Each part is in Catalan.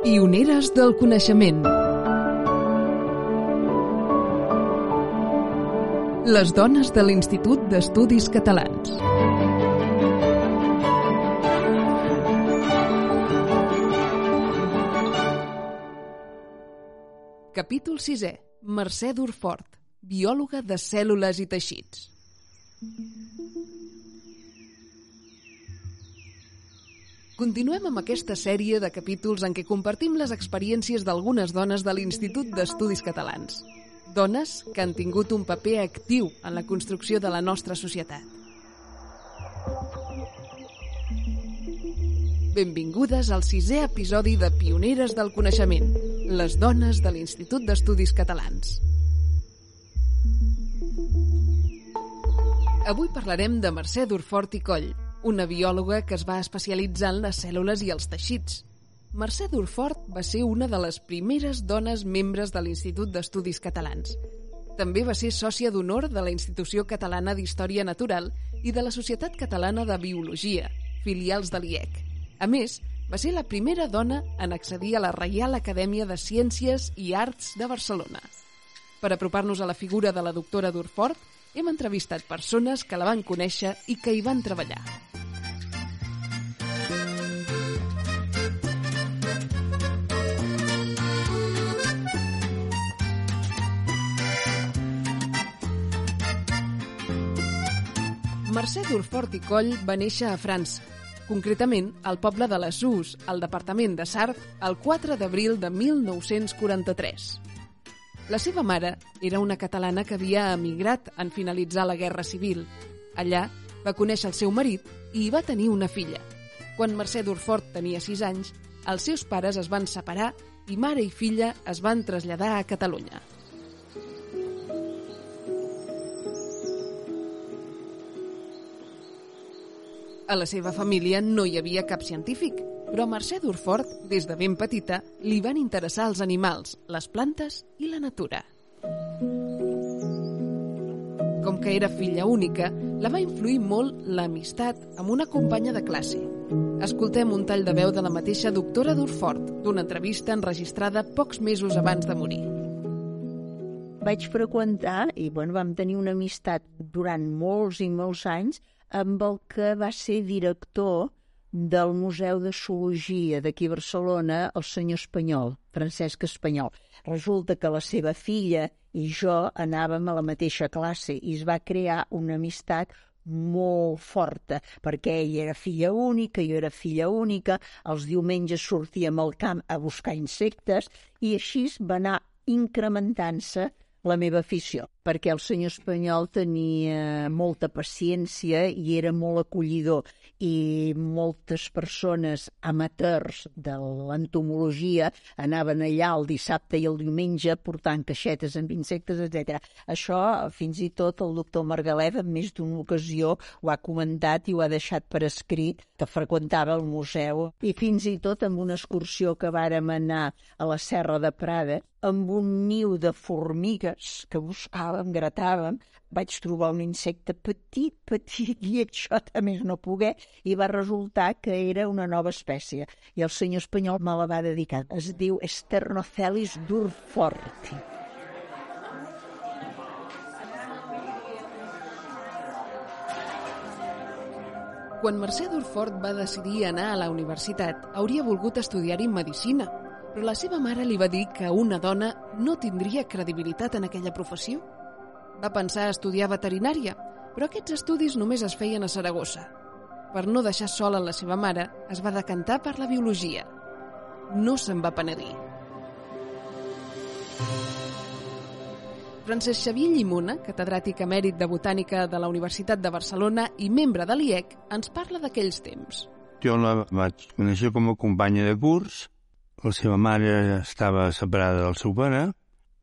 Pioneres del coneixement. Les dones de l'Institut d'Estudis Catalans. Capítol 6è. Mercè Durfort, biòloga de cèl·lules i teixits. Continuem amb aquesta sèrie de capítols en què compartim les experiències d'algunes dones de l'Institut d'Estudis Catalans. Dones que han tingut un paper actiu en la construcció de la nostra societat. Benvingudes al sisè episodi de Pioneres del Coneixement, les dones de l'Institut d'Estudis Catalans. Avui parlarem de Mercè Durfort i Coll, una biòloga que es va especialitzar en les cèl·lules i els teixits. Mercè Durfort va ser una de les primeres dones membres de l'Institut d'Estudis Catalans. També va ser sòcia d'honor de la Institució Catalana d'Història Natural i de la Societat Catalana de Biologia, filials de l'IEC. A més, va ser la primera dona en accedir a la Reial Acadèmia de Ciències i Arts de Barcelona. Per apropar-nos a la figura de la doctora Durfort, hem entrevistat persones que la van conèixer i que hi van treballar. Mercè Durfort i Coll va néixer a França, concretament al poble de les Us, al departament de Sarp, el 4 d'abril de 1943. La seva mare era una catalana que havia emigrat en finalitzar la Guerra Civil. Allà va conèixer el seu marit i hi va tenir una filla. Quan Mercè Durfort tenia 6 anys, els seus pares es van separar i mare i filla es van traslladar a Catalunya. A la seva família no hi havia cap científic, però a Mercè Durfort, des de ben petita, li van interessar els animals, les plantes i la natura. Com que era filla única, la va influir molt l'amistat amb una companya de classe. Escoltem un tall de veu de la mateixa doctora Durfort, d'una entrevista enregistrada pocs mesos abans de morir. Vaig freqüentar, i bueno, vam tenir una amistat durant molts i molts anys, amb el que va ser director del Museu de Zoologia d'aquí a Barcelona, el senyor Espanyol, Francesc Espanyol. Resulta que la seva filla i jo anàvem a la mateixa classe i es va crear una amistat molt forta, perquè ella era filla única, jo era filla única, els diumenges sortíem al camp a buscar insectes i així va anar incrementant-se la meva afició, perquè el senyor espanyol tenia molta paciència i era molt acollidor i moltes persones amateurs de l'entomologia anaven allà el dissabte i el diumenge portant caixetes amb insectes, etc. Això fins i tot el doctor Margalet en més d'una ocasió ho ha comentat i ho ha deixat per escrit que freqüentava el museu i fins i tot amb una excursió que vàrem anar a la Serra de Prada amb un niu de formigues que buscàvem, gratàvem, vaig trobar un insecte petit, petit, i això també no pogué, i va resultar que era una nova espècie. I el senyor espanyol me la va dedicar. Es diu Esternocelis durforti. Quan Mercè Durfort va decidir anar a la universitat, hauria volgut estudiar-hi medicina, però la seva mare li va dir que una dona no tindria credibilitat en aquella professió. Va pensar estudiar veterinària, però aquests estudis només es feien a Saragossa. Per no deixar sola la seva mare, es va decantar per la biologia. No se'n va penedir. Francesc Xavier Llimona, catedràtic emèrit de Botànica de la Universitat de Barcelona i membre de l'IEC, ens parla d'aquells temps. Jo la vaig conèixer com a companya de curs, la seva mare estava separada del seu pare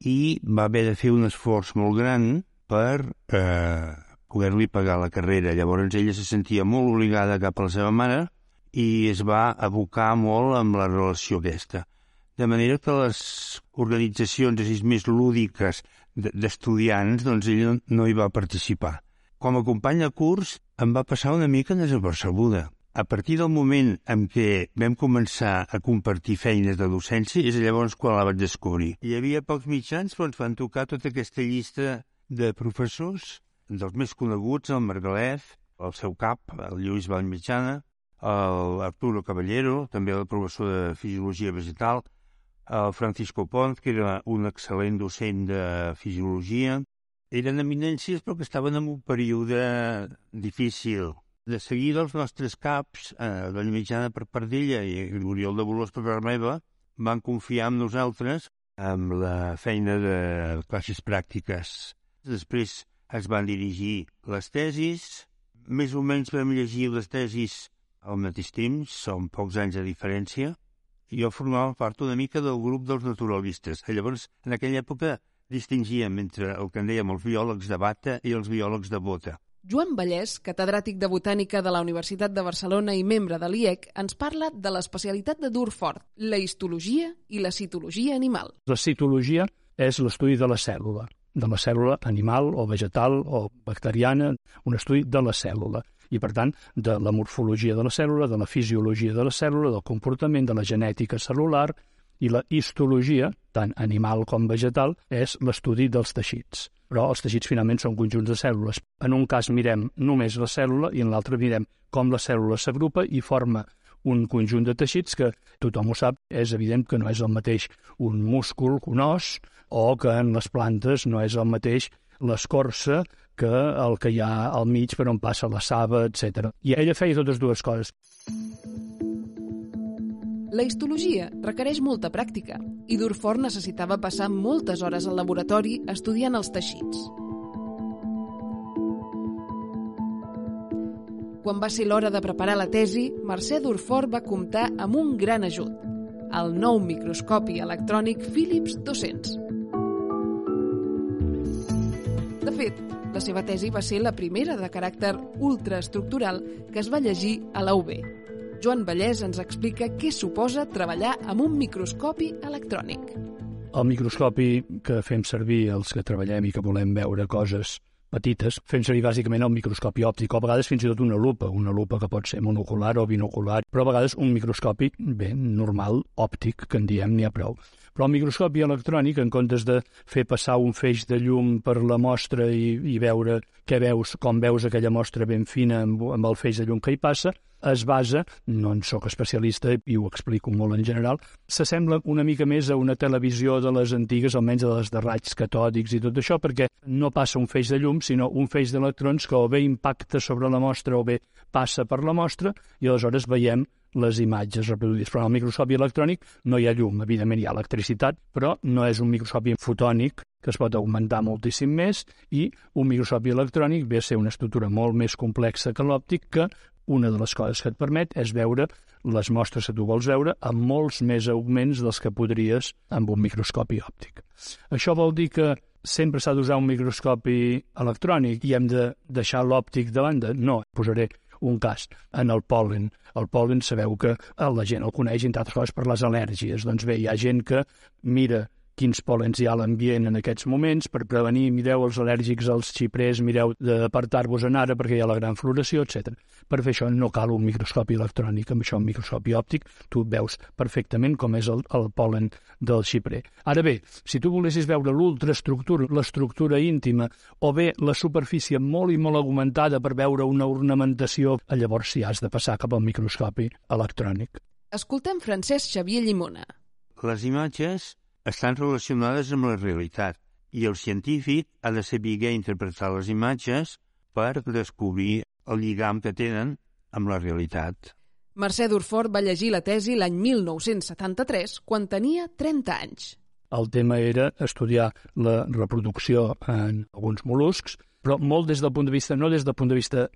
i va haver de fer un esforç molt gran per eh, poder-li pagar la carrera. Llavors ella se sentia molt obligada cap a la seva mare i es va abocar molt amb la relació aquesta. De manera que les organitzacions així més lúdiques d'estudiants, doncs ella no hi va participar. Com a company de curs em va passar una mica desapercebuda. A partir del moment en què vam començar a compartir feines de docència és llavors quan la vaig descobrir. Hi havia pocs mitjans, però ens van tocar tota aquesta llista de professors, dels més coneguts, el Margalef, el seu cap, el Lluís Vallmitjana, el Arturo Caballero, també el professor de Fisiologia Vegetal, el Francisco Pons, que era un excel·lent docent de Fisiologia. Eren eminències però que estaven en un període difícil de seguida els nostres caps, eh, la mitjana per part d'ella i l'Oriol de Bolós per part meva, van confiar en nosaltres amb la feina de classes pràctiques. Després es van dirigir les tesis, més o menys vam llegir les tesis al mateix temps, són pocs anys de diferència, jo formava part una mica del grup dels naturalistes. Llavors, en aquella època, distingíem entre el que en dèiem els biòlegs de bata i els biòlegs de bota. Joan Vallès, catedràtic de Botànica de la Universitat de Barcelona i membre de l'IEC, ens parla de l'especialitat de Durfort, la histologia i la citologia animal. La citologia és l'estudi de la cèl·lula, de la cèl·lula animal o vegetal o bacteriana, un estudi de la cèl·lula i, per tant, de la morfologia de la cèl·lula, de la fisiologia de la cèl·lula, del comportament, de la genètica cel·lular i la histologia, tant animal com vegetal, és l'estudi dels teixits però els teixits finalment són conjunts de cèl·lules. En un cas mirem només la cèl·lula i en l'altre mirem com la cèl·lula s'agrupa i forma un conjunt de teixits que tothom ho sap, és evident que no és el mateix un múscul que un os o que en les plantes no és el mateix l'escorça que el que hi ha al mig per on passa la saba, etc. I ella feia totes dues coses. La histologia requereix molta pràctica i Durfort necessitava passar moltes hores al laboratori estudiant els teixits. Quan va ser l'hora de preparar la tesi, Mercè Durfort va comptar amb un gran ajut, el nou microscopi electrònic Philips 200. De fet, la seva tesi va ser la primera de caràcter ultraestructural que es va llegir a la UB, Joan Vallès ens explica què suposa treballar amb un microscopi electrònic. El microscopi que fem servir els que treballem i que volem veure coses petites, fem servir bàsicament el microscopi òptic, o a vegades fins i tot una lupa, una lupa que pot ser monocular o binocular, però a vegades un microscopi, bé, normal, òptic, que en diem n'hi ha prou. Però el microscopi electrònic, en comptes de fer passar un feix de llum per la mostra i, i veure què veus, com veus aquella mostra ben fina amb, amb el feix de llum que hi passa, es basa, no en sóc especialista i ho explico molt en general, s'assembla una mica més a una televisió de les antigues, almenys de les de raigs catòdics i tot això, perquè no passa un feix de llum, sinó un feix d'electrons que o bé impacta sobre la mostra o bé passa per la mostra i aleshores veiem les imatges reproduïdes. Però en el microscopi electrònic no hi ha llum, evidentment hi ha electricitat, però no és un microscopi fotònic que es pot augmentar moltíssim més i un microscopi electrònic ve a ser una estructura molt més complexa que l'òptic que una de les coses que et permet és veure les mostres que tu vols veure amb molts més augments dels que podries amb un microscopi òptic. Això vol dir que sempre s'ha d'usar un microscopi electrònic i hem de deixar l'òptic de banda? No, posaré un cas en el pol·len. El pol·len sabeu que la gent el coneix, entre altres coses, per les al·lèrgies. Doncs bé, hi ha gent que mira quins pol·lens hi ha a l'ambient en aquests moments, per prevenir, mireu els al·lèrgics als xiprers, mireu d'apartar-vos en ara perquè hi ha la gran floració, etc. Per fer això no cal un microscopi electrònic, amb això un microscopi òptic tu veus perfectament com és el, el pol·len del xiprer. Ara bé, si tu volessis veure l'ultraestructura, l'estructura íntima, o bé la superfície molt i molt augmentada per veure una ornamentació, llavors sí has de passar cap al microscopi electrònic. Escoltem Francesc Xavier Llimona. Les imatges estan relacionades amb la realitat i el científic ha de saber interpretar les imatges per descobrir el lligam que tenen amb la realitat. Mercè Durfort va llegir la tesi l'any 1973, quan tenia 30 anys. El tema era estudiar la reproducció en alguns mol·luscs, però molt des del punt de vista, no des del punt de vista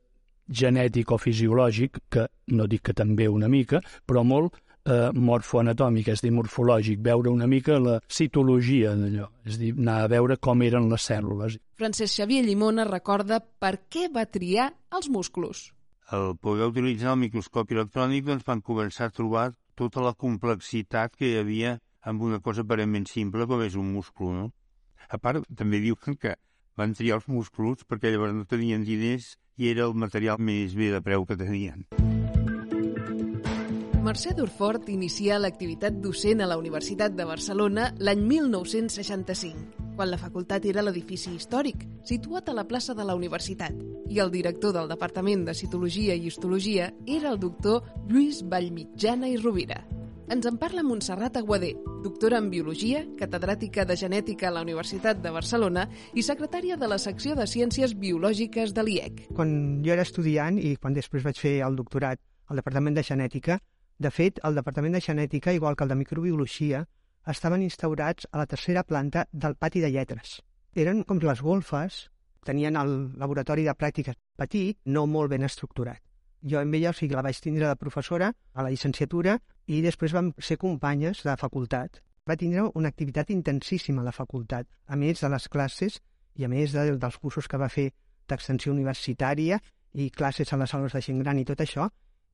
genètic o fisiològic, que no dic que també una mica, però molt eh, morfoanatòmic, és dir, morfològic, veure una mica la citologia d'allò, és dir, anar a veure com eren les cèl·lules. Francesc Xavier Llimona recorda per què va triar els músculs. Al poder utilitzar el microscopi electrònic doncs van començar a trobar tota la complexitat que hi havia amb una cosa aparentment simple com és un múscul, no? A part, també diuen que van triar els músculs perquè llavors no tenien diners i era el material més bé de preu que tenien. Mercè Durfort inicià l'activitat docent a la Universitat de Barcelona l'any 1965, quan la facultat era l'edifici històric, situat a la plaça de la Universitat, i el director del Departament de Citologia i Histologia era el doctor Lluís Vallmitjana i Rovira. Ens en parla Montserrat Aguadé, doctora en Biologia, catedràtica de Genètica a la Universitat de Barcelona i secretària de la secció de Ciències Biològiques de l'IEC. Quan jo era estudiant i quan després vaig fer el doctorat al Departament de Genètica, de fet, el Departament de Genètica, igual que el de Microbiologia, estaven instaurats a la tercera planta del pati de lletres. Eren com les golfes, tenien el laboratori de pràctiques petit, no molt ben estructurat. Jo amb ella, o sigui, la vaig tindre de professora a la llicenciatura i després vam ser companyes de facultat. Va tindre una activitat intensíssima a la facultat, a més de les classes i a més de, dels cursos que va fer d'extensió universitària i classes a les aules de gent gran i tot això,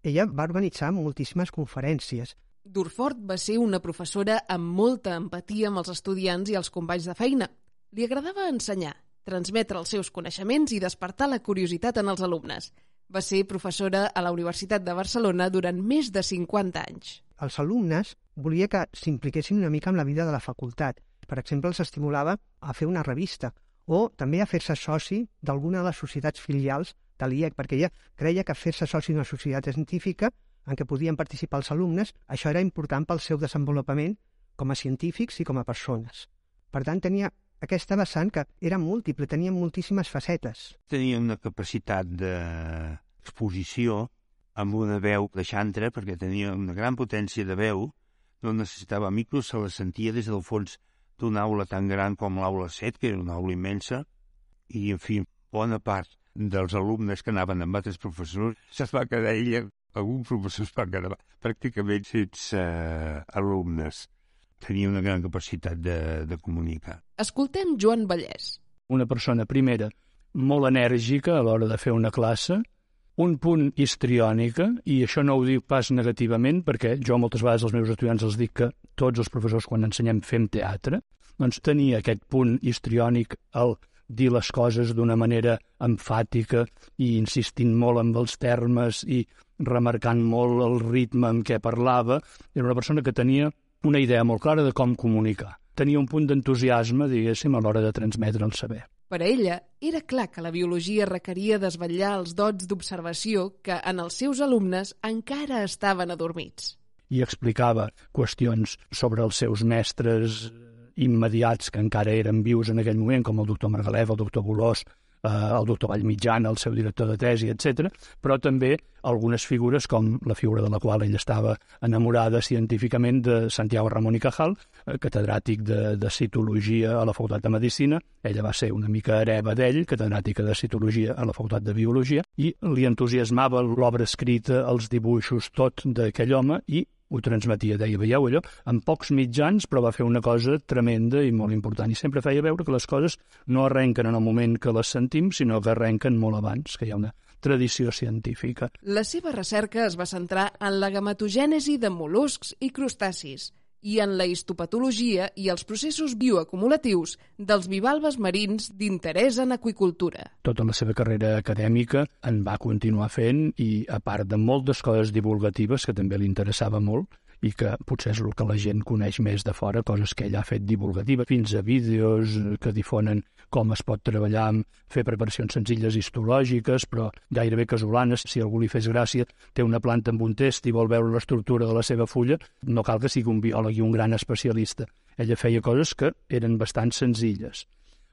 ella va organitzar moltíssimes conferències. Durfort va ser una professora amb molta empatia amb els estudiants i els companys de feina. Li agradava ensenyar, transmetre els seus coneixements i despertar la curiositat en els alumnes. Va ser professora a la Universitat de Barcelona durant més de 50 anys. Els alumnes volia que s'impliquessin una mica amb la vida de la facultat. Per exemple, els estimulava a fer una revista o també a fer-se soci d'alguna de les societats filials l'IEC, perquè ella creia que fer-se soci d'una societat científica en què podien participar els alumnes, això era important pel seu desenvolupament com a científics i com a persones. Per tant, tenia aquesta vessant que era múltiple, tenia moltíssimes facetes. Tenia una capacitat d'exposició amb una veu de xantre, perquè tenia una gran potència de veu, no necessitava micro, se la sentia des del fons d'una aula tan gran com l'aula 7, que era una aula immensa, i, en fi, bona part dels alumnes que anaven amb altres professors se'ls va quedar ella, alguns professors van quedar pràcticament sense uh, alumnes. Tenia una gran capacitat de, de comunicar. Escoltem Joan Vallès. Una persona, primera, molt enèrgica a l'hora de fer una classe, un punt histriònica, i això no ho dic pas negativament, perquè jo moltes vegades als meus estudiants els dic que tots els professors quan ensenyem fem teatre, doncs tenia aquest punt histriònic al dir les coses d'una manera emfàtica i insistint molt amb els termes i remarcant molt el ritme en què parlava. Era una persona que tenia una idea molt clara de com comunicar. Tenia un punt d'entusiasme, diguéssim, a l'hora de transmetre el saber. Per a ella, era clar que la biologia requeria desvetllar els dots d'observació que en els seus alumnes encara estaven adormits. I explicava qüestions sobre els seus mestres immediats que encara eren vius en aquell moment, com el doctor Margalef, el doctor Bolós, eh, el doctor Vallmitjana, el seu director de tesi, etc, però també algunes figures com la figura de la qual ell estava enamorada científicament de Santiago Ramon i Cajal, eh, catedràtic de, de citologia a la Facultat de Medicina. Ella va ser una mica hereva d'ell, catedràtica de citologia a la Facultat de Biologia, i li entusiasmava l'obra escrita, els dibuixos, tot d'aquell home, i ho transmetia, deia, veieu allò, amb pocs mitjans, però va fer una cosa tremenda i molt important. I sempre feia veure que les coses no arrenquen en el moment que les sentim, sinó que arrenquen molt abans, que hi ha una tradició científica. La seva recerca es va centrar en la gametogènesi de mol·luscs i crustacis i en la histopatologia i els processos bioacumulatius dels bivalves marins d'interès en aquicultura. Tota la seva carrera acadèmica en va continuar fent i, a part de moltes coses divulgatives que també li interessava molt, i que potser és el que la gent coneix més de fora, coses que ell ha fet divulgativa, fins a vídeos que difonen com es pot treballar amb fer preparacions senzilles histològiques, però gairebé casolanes. Si algú li fes gràcia, té una planta amb un test i vol veure l'estructura de la seva fulla, no cal que sigui un biòleg i un gran especialista. Ella feia coses que eren bastant senzilles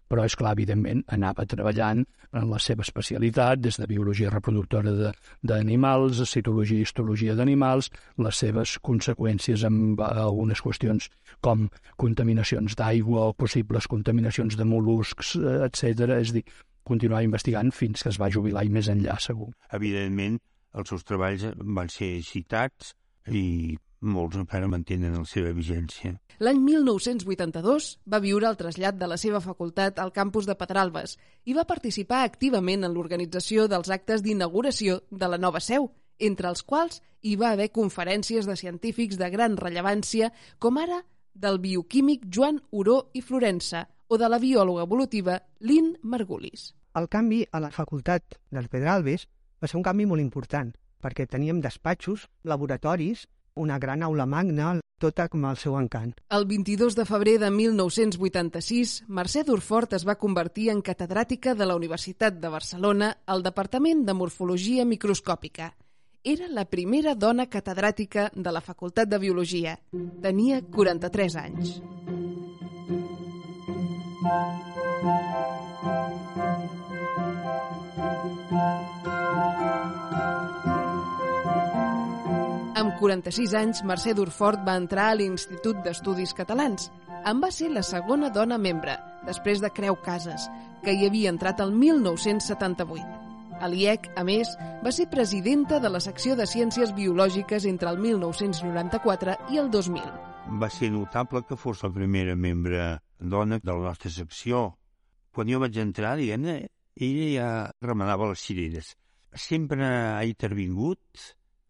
però, és clar, evidentment, anava treballant en la seva especialitat, des de biologia reproductora d'animals, citologia i histologia d'animals, les seves conseqüències amb algunes qüestions com contaminacions d'aigua o possibles contaminacions de mol·luscs, etc. És dir, continuar investigant fins que es va jubilar i més enllà, segur. Evidentment, els seus treballs van ser citats i molts encara mantenen la seva vigència. L'any 1982 va viure el trasllat de la seva facultat al campus de Pedralbes i va participar activament en l'organització dels actes d'inauguració de la nova seu, entre els quals hi va haver conferències de científics de gran rellevància, com ara del bioquímic Joan Oró i Florença o de la biòloga evolutiva Lynn Margulis. El canvi a la facultat dels Pedralbes va ser un canvi molt important, perquè teníem despatxos, laboratoris una gran aula magna, tota com el seu encant. El 22 de febrer de 1986, Mercè Durfort es va convertir en catedràtica de la Universitat de Barcelona al Departament de Morfologia Microscòpica. Era la primera dona catedràtica de la Facultat de Biologia. Tenia 43 anys. Amb 46 anys, Mercè Durfort va entrar a l'Institut d'Estudis Catalans. En va ser la segona dona membre, després de Creu Cases, que hi havia entrat el 1978. A l'IEC, a més, va ser presidenta de la secció de Ciències Biològiques entre el 1994 i el 2000. Va ser notable que fos la primera membre dona de la nostra secció. Quan jo vaig entrar, diguem-ne, ella ja remenava les cireres. Sempre ha intervingut,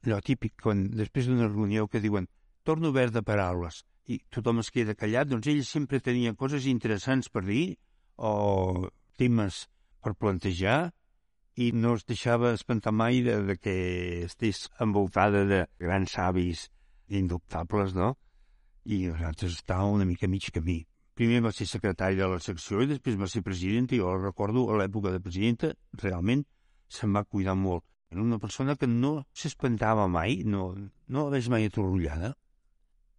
allò típic, quan després d'una reunió que diuen torno obert de paraules i tothom es queda callat, doncs ell sempre tenia coses interessants per dir o temes per plantejar i no es deixava espantar mai de, de que estigués envoltada de grans savis indubtables, no? I nosaltres estàvem una mica mig camí. Primer va ser secretari de la secció i després va ser presidenta i jo recordo a l'època de presidenta realment se'n va cuidar molt. Era una persona que no s'espantava mai, no, no la veig mai atorrollada.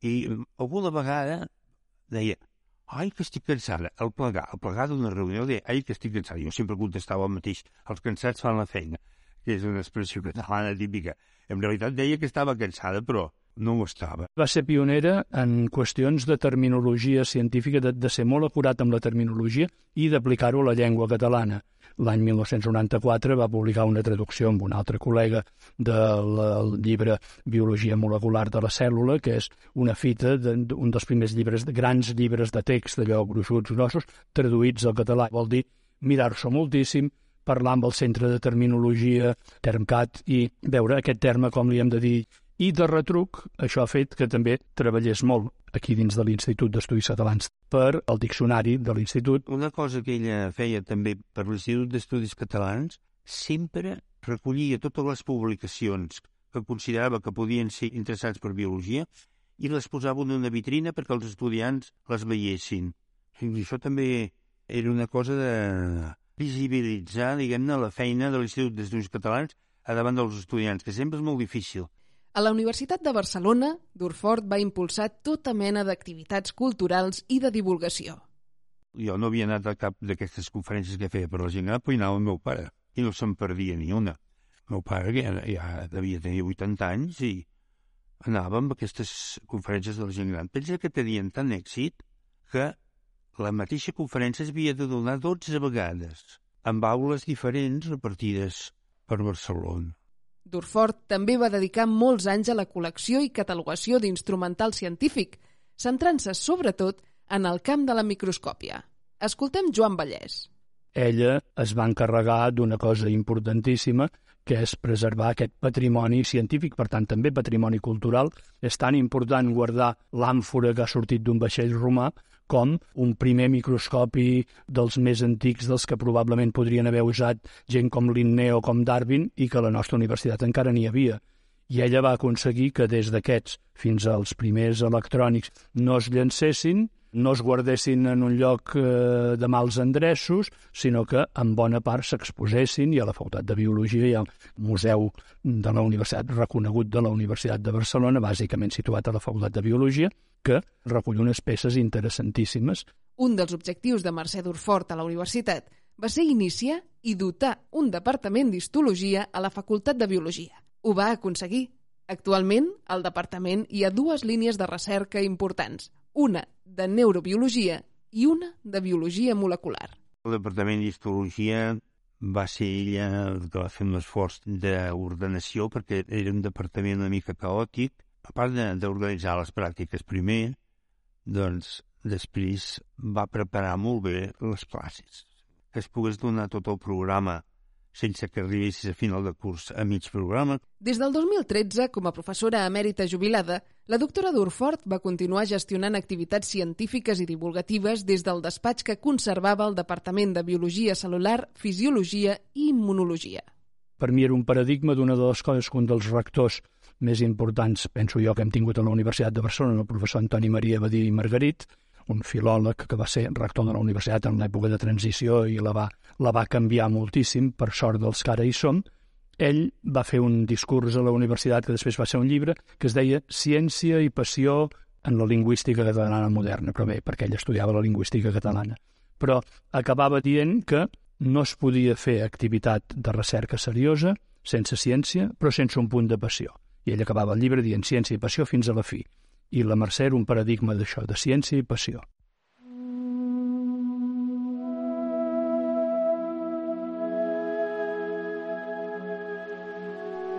I alguna vegada deia, ai, que estic cansada. Al plegar, al plegar d'una reunió deia, ai, que estic cansada. Jo sempre contestava el mateix, els cansats fan la feina, que és una expressió catalana típica. En realitat deia que estava cansada, però no ho estava. Va ser pionera en qüestions de terminologia científica, de, de ser molt acurat amb la terminologia i d'aplicar-ho a la llengua catalana. L'any 1994 va publicar una traducció amb un altre col·lega del llibre Biologia molecular de la cèl·lula, que és una fita d'un dels primers llibres, grans llibres de text, d'allò gruixuts, grossos, traduïts al català. Vol dir mirar-s'ho moltíssim, parlar amb el centre de terminologia, Termcat, i veure aquest terme com li hem de dir i de retruc, això ha fet que també treballés molt aquí dins de l'Institut d'Estudis Catalans per el diccionari de l'Institut. Una cosa que ella feia també per l'Institut d'Estudis Catalans, sempre recollia totes les publicacions que considerava que podien ser interessants per biologia i les posava en una vitrina perquè els estudiants les veiessin. I això també era una cosa de visibilitzar, diguem-ne, la feina de l'Institut d'Estudis Catalans davant dels estudiants, que sempre és molt difícil. A la Universitat de Barcelona, Durfort va impulsar tota mena d'activitats culturals i de divulgació. Jo no havia anat a cap d'aquestes conferències que feia per la gent gran, però hi anava el meu pare, i no se'n perdia ni una. El meu pare, ja, ja devia tenir 80 anys, i anava amb aquestes conferències de la gent gran. Pensa que tenien tant èxit que la mateixa conferència es havia de donar 12 vegades, amb aules diferents repartides per Barcelona. Durfort també va dedicar molts anys a la col·lecció i catalogació d'instrumental científic, centrant-se sobretot en el camp de la microscòpia. Escoltem Joan Vallès. Ella es va encarregar d'una cosa importantíssima, que és preservar aquest patrimoni científic, per tant també patrimoni cultural. És tan important guardar l'àmfora que ha sortit d'un vaixell romà com un primer microscopi dels més antics dels que probablement podrien haver usat gent com Linné o com Darwin i que a la nostra universitat encara n'hi havia. I ella va aconseguir que des d'aquests fins als primers electrònics no es llancessin, no es guardessin en un lloc eh, de mals endreços, sinó que en bona part s'exposessin i a la Facultat de Biologia ha un museu de la Universitat, reconegut de la Universitat de Barcelona, bàsicament situat a la Facultat de Biologia, que recull unes peces interessantíssimes. Un dels objectius de Mercè Durfort a la universitat va ser iniciar i dotar un departament d'histologia a la Facultat de Biologia. Ho va aconseguir. Actualment, al departament hi ha dues línies de recerca importants, una de neurobiologia i una de biologia molecular. El departament d'histologia va ser ella que va fer un esforç d'ordenació perquè era un departament una mica caòtic a part d'organitzar les pràctiques primer, doncs després va preparar molt bé les classes, que es pogués donar tot el programa sense que arribessis a final de curs a mig programa. Des del 2013, com a professora emèrita jubilada, la doctora Durfort va continuar gestionant activitats científiques i divulgatives des del despatx que conservava el Departament de Biologia Celular, Fisiologia i Immunologia. Per mi era un paradigma d'una de les coses que un dels rectors més importants, penso jo, que hem tingut a la Universitat de Barcelona, el professor Antoni Maria Badí i Margarit, un filòleg que va ser rector de la universitat en l'època de transició i la va, la va canviar moltíssim, per sort dels que ara hi som, ell va fer un discurs a la universitat que després va ser un llibre que es deia Ciència i passió en la lingüística catalana moderna, però bé, perquè ell estudiava la lingüística catalana. Però acabava dient que no es podia fer activitat de recerca seriosa sense ciència, però sense un punt de passió. I ell acabava el llibre dient ciència i passió fins a la fi. I la Mercè era un paradigma d'això, de ciència i passió.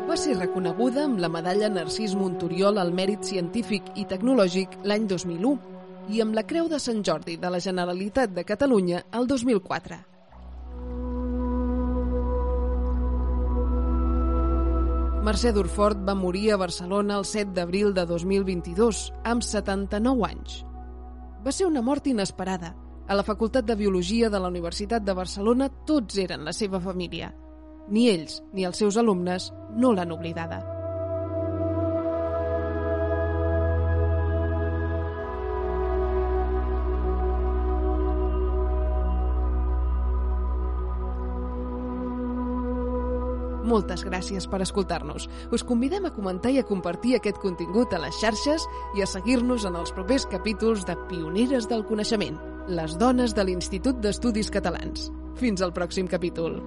Va ser reconeguda amb la medalla Narcís Montoriol al mèrit científic i tecnològic l'any 2001 i amb la Creu de Sant Jordi de la Generalitat de Catalunya el 2004. Mercè Durfort va morir a Barcelona el 7 d'abril de 2022, amb 79 anys. Va ser una mort inesperada. A la Facultat de Biologia de la Universitat de Barcelona tots eren la seva família. Ni ells ni els seus alumnes no l'han oblidada. Moltes gràcies per escoltar-nos. Us convidem a comentar i a compartir aquest contingut a les xarxes i a seguir-nos en els propers capítols de Pioneres del Coneixement, les dones de l'Institut d'Estudis Catalans. Fins al pròxim capítol.